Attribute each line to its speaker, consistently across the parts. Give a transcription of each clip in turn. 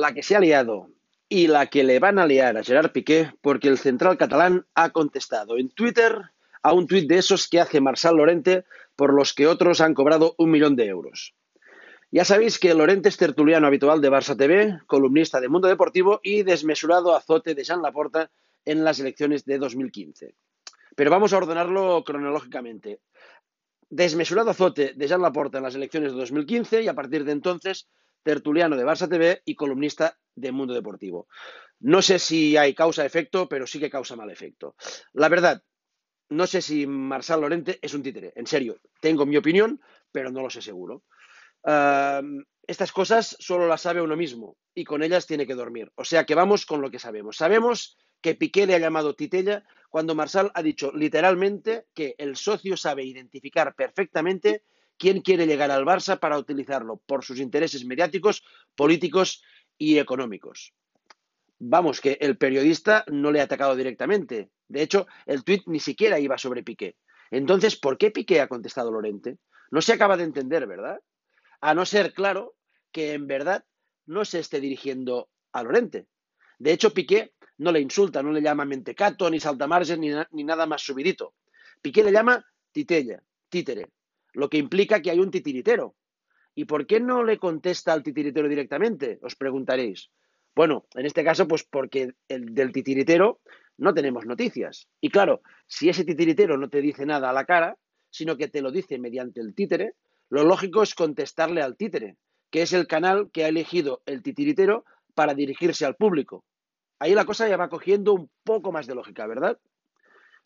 Speaker 1: la que se ha liado y la que le van a liar a Gerard Piqué porque el central catalán ha contestado en Twitter a un tuit de esos que hace Marçal Lorente por los que otros han cobrado un millón de euros. Ya sabéis que Lorente es tertuliano habitual de Barça TV, columnista de Mundo Deportivo y desmesurado azote de Jean Laporta en las elecciones de 2015. Pero vamos a ordenarlo cronológicamente. Desmesurado azote de Jean Laporta en las elecciones de 2015 y a partir de entonces tertuliano de Barça TV y columnista de Mundo Deportivo. No sé si hay causa-efecto, pero sí que causa mal efecto. La verdad, no sé si Marsal Lorente es un títere. En serio, tengo mi opinión, pero no lo sé seguro. estas cosas solo las sabe uno mismo y con ellas tiene que dormir. O sea que vamos con lo que sabemos. Sabemos que Piqué le ha llamado titella cuando Marsal ha dicho literalmente que el socio sabe identificar perfectamente quién quiere llegar al Barça para utilizarlo por sus intereses mediáticos, políticos y económicos. Vamos, que el periodista no le ha atacado directamente. De hecho, el tuit ni siquiera iba sobre Piqué. Entonces, ¿por qué Piqué ha contestado Lorente? No se acaba de entender, ¿verdad? A no ser claro que en verdad no se esté dirigiendo a Lorente. De hecho, Piqué no le insulta, no le llama mentecato, ni saltamargen, ni, ni nada más subidito. Piqué le llama titella, títere, lo que implica que hay un titiritero. ¿Y por qué no le contesta al titiritero directamente? Os preguntaréis. Bueno, en este caso, pues porque el del titiritero no tenemos noticias. Y claro, si ese titiritero no te dice nada a la cara, sino que te lo dice mediante el títere, lo lógico es contestarle al títere, que es el canal que ha elegido el titiritero para dirigirse al público. Ahí la cosa ya va cogiendo un poco más de lógica, ¿verdad?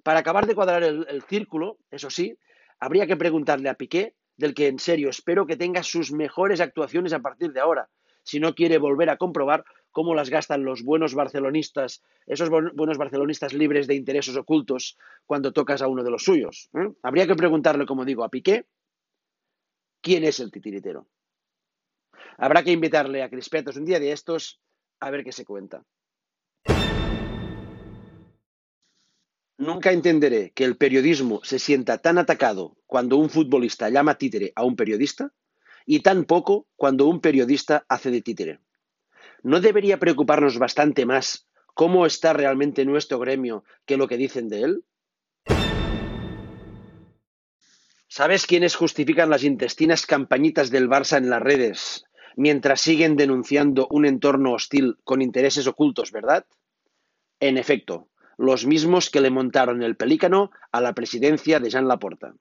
Speaker 1: Para acabar de cuadrar el, el círculo, eso sí, habría que preguntarle a Piqué, del que en serio espero que tenga sus mejores actuaciones a partir de ahora, si no quiere volver a comprobar cómo las gastan los buenos barcelonistas, esos buenos barcelonistas libres de intereses ocultos cuando tocas a uno de los suyos. ¿eh? Habría que preguntarle, como digo, a Piqué, ¿quién es el titiritero? Habrá que invitarle a Crispetos un día de estos a ver qué se cuenta. Nunca entenderé que el periodismo se sienta tan atacado cuando un futbolista llama títere a un periodista y tan poco cuando un periodista hace de títere. ¿No debería preocuparnos bastante más cómo está realmente nuestro gremio que lo que dicen de él? ¿Sabes quiénes justifican las intestinas campañitas del Barça en las redes mientras siguen denunciando un entorno hostil con intereses ocultos, verdad? En efecto, los mismos que le montaron el pelícano a la presidencia de Jean Laporta.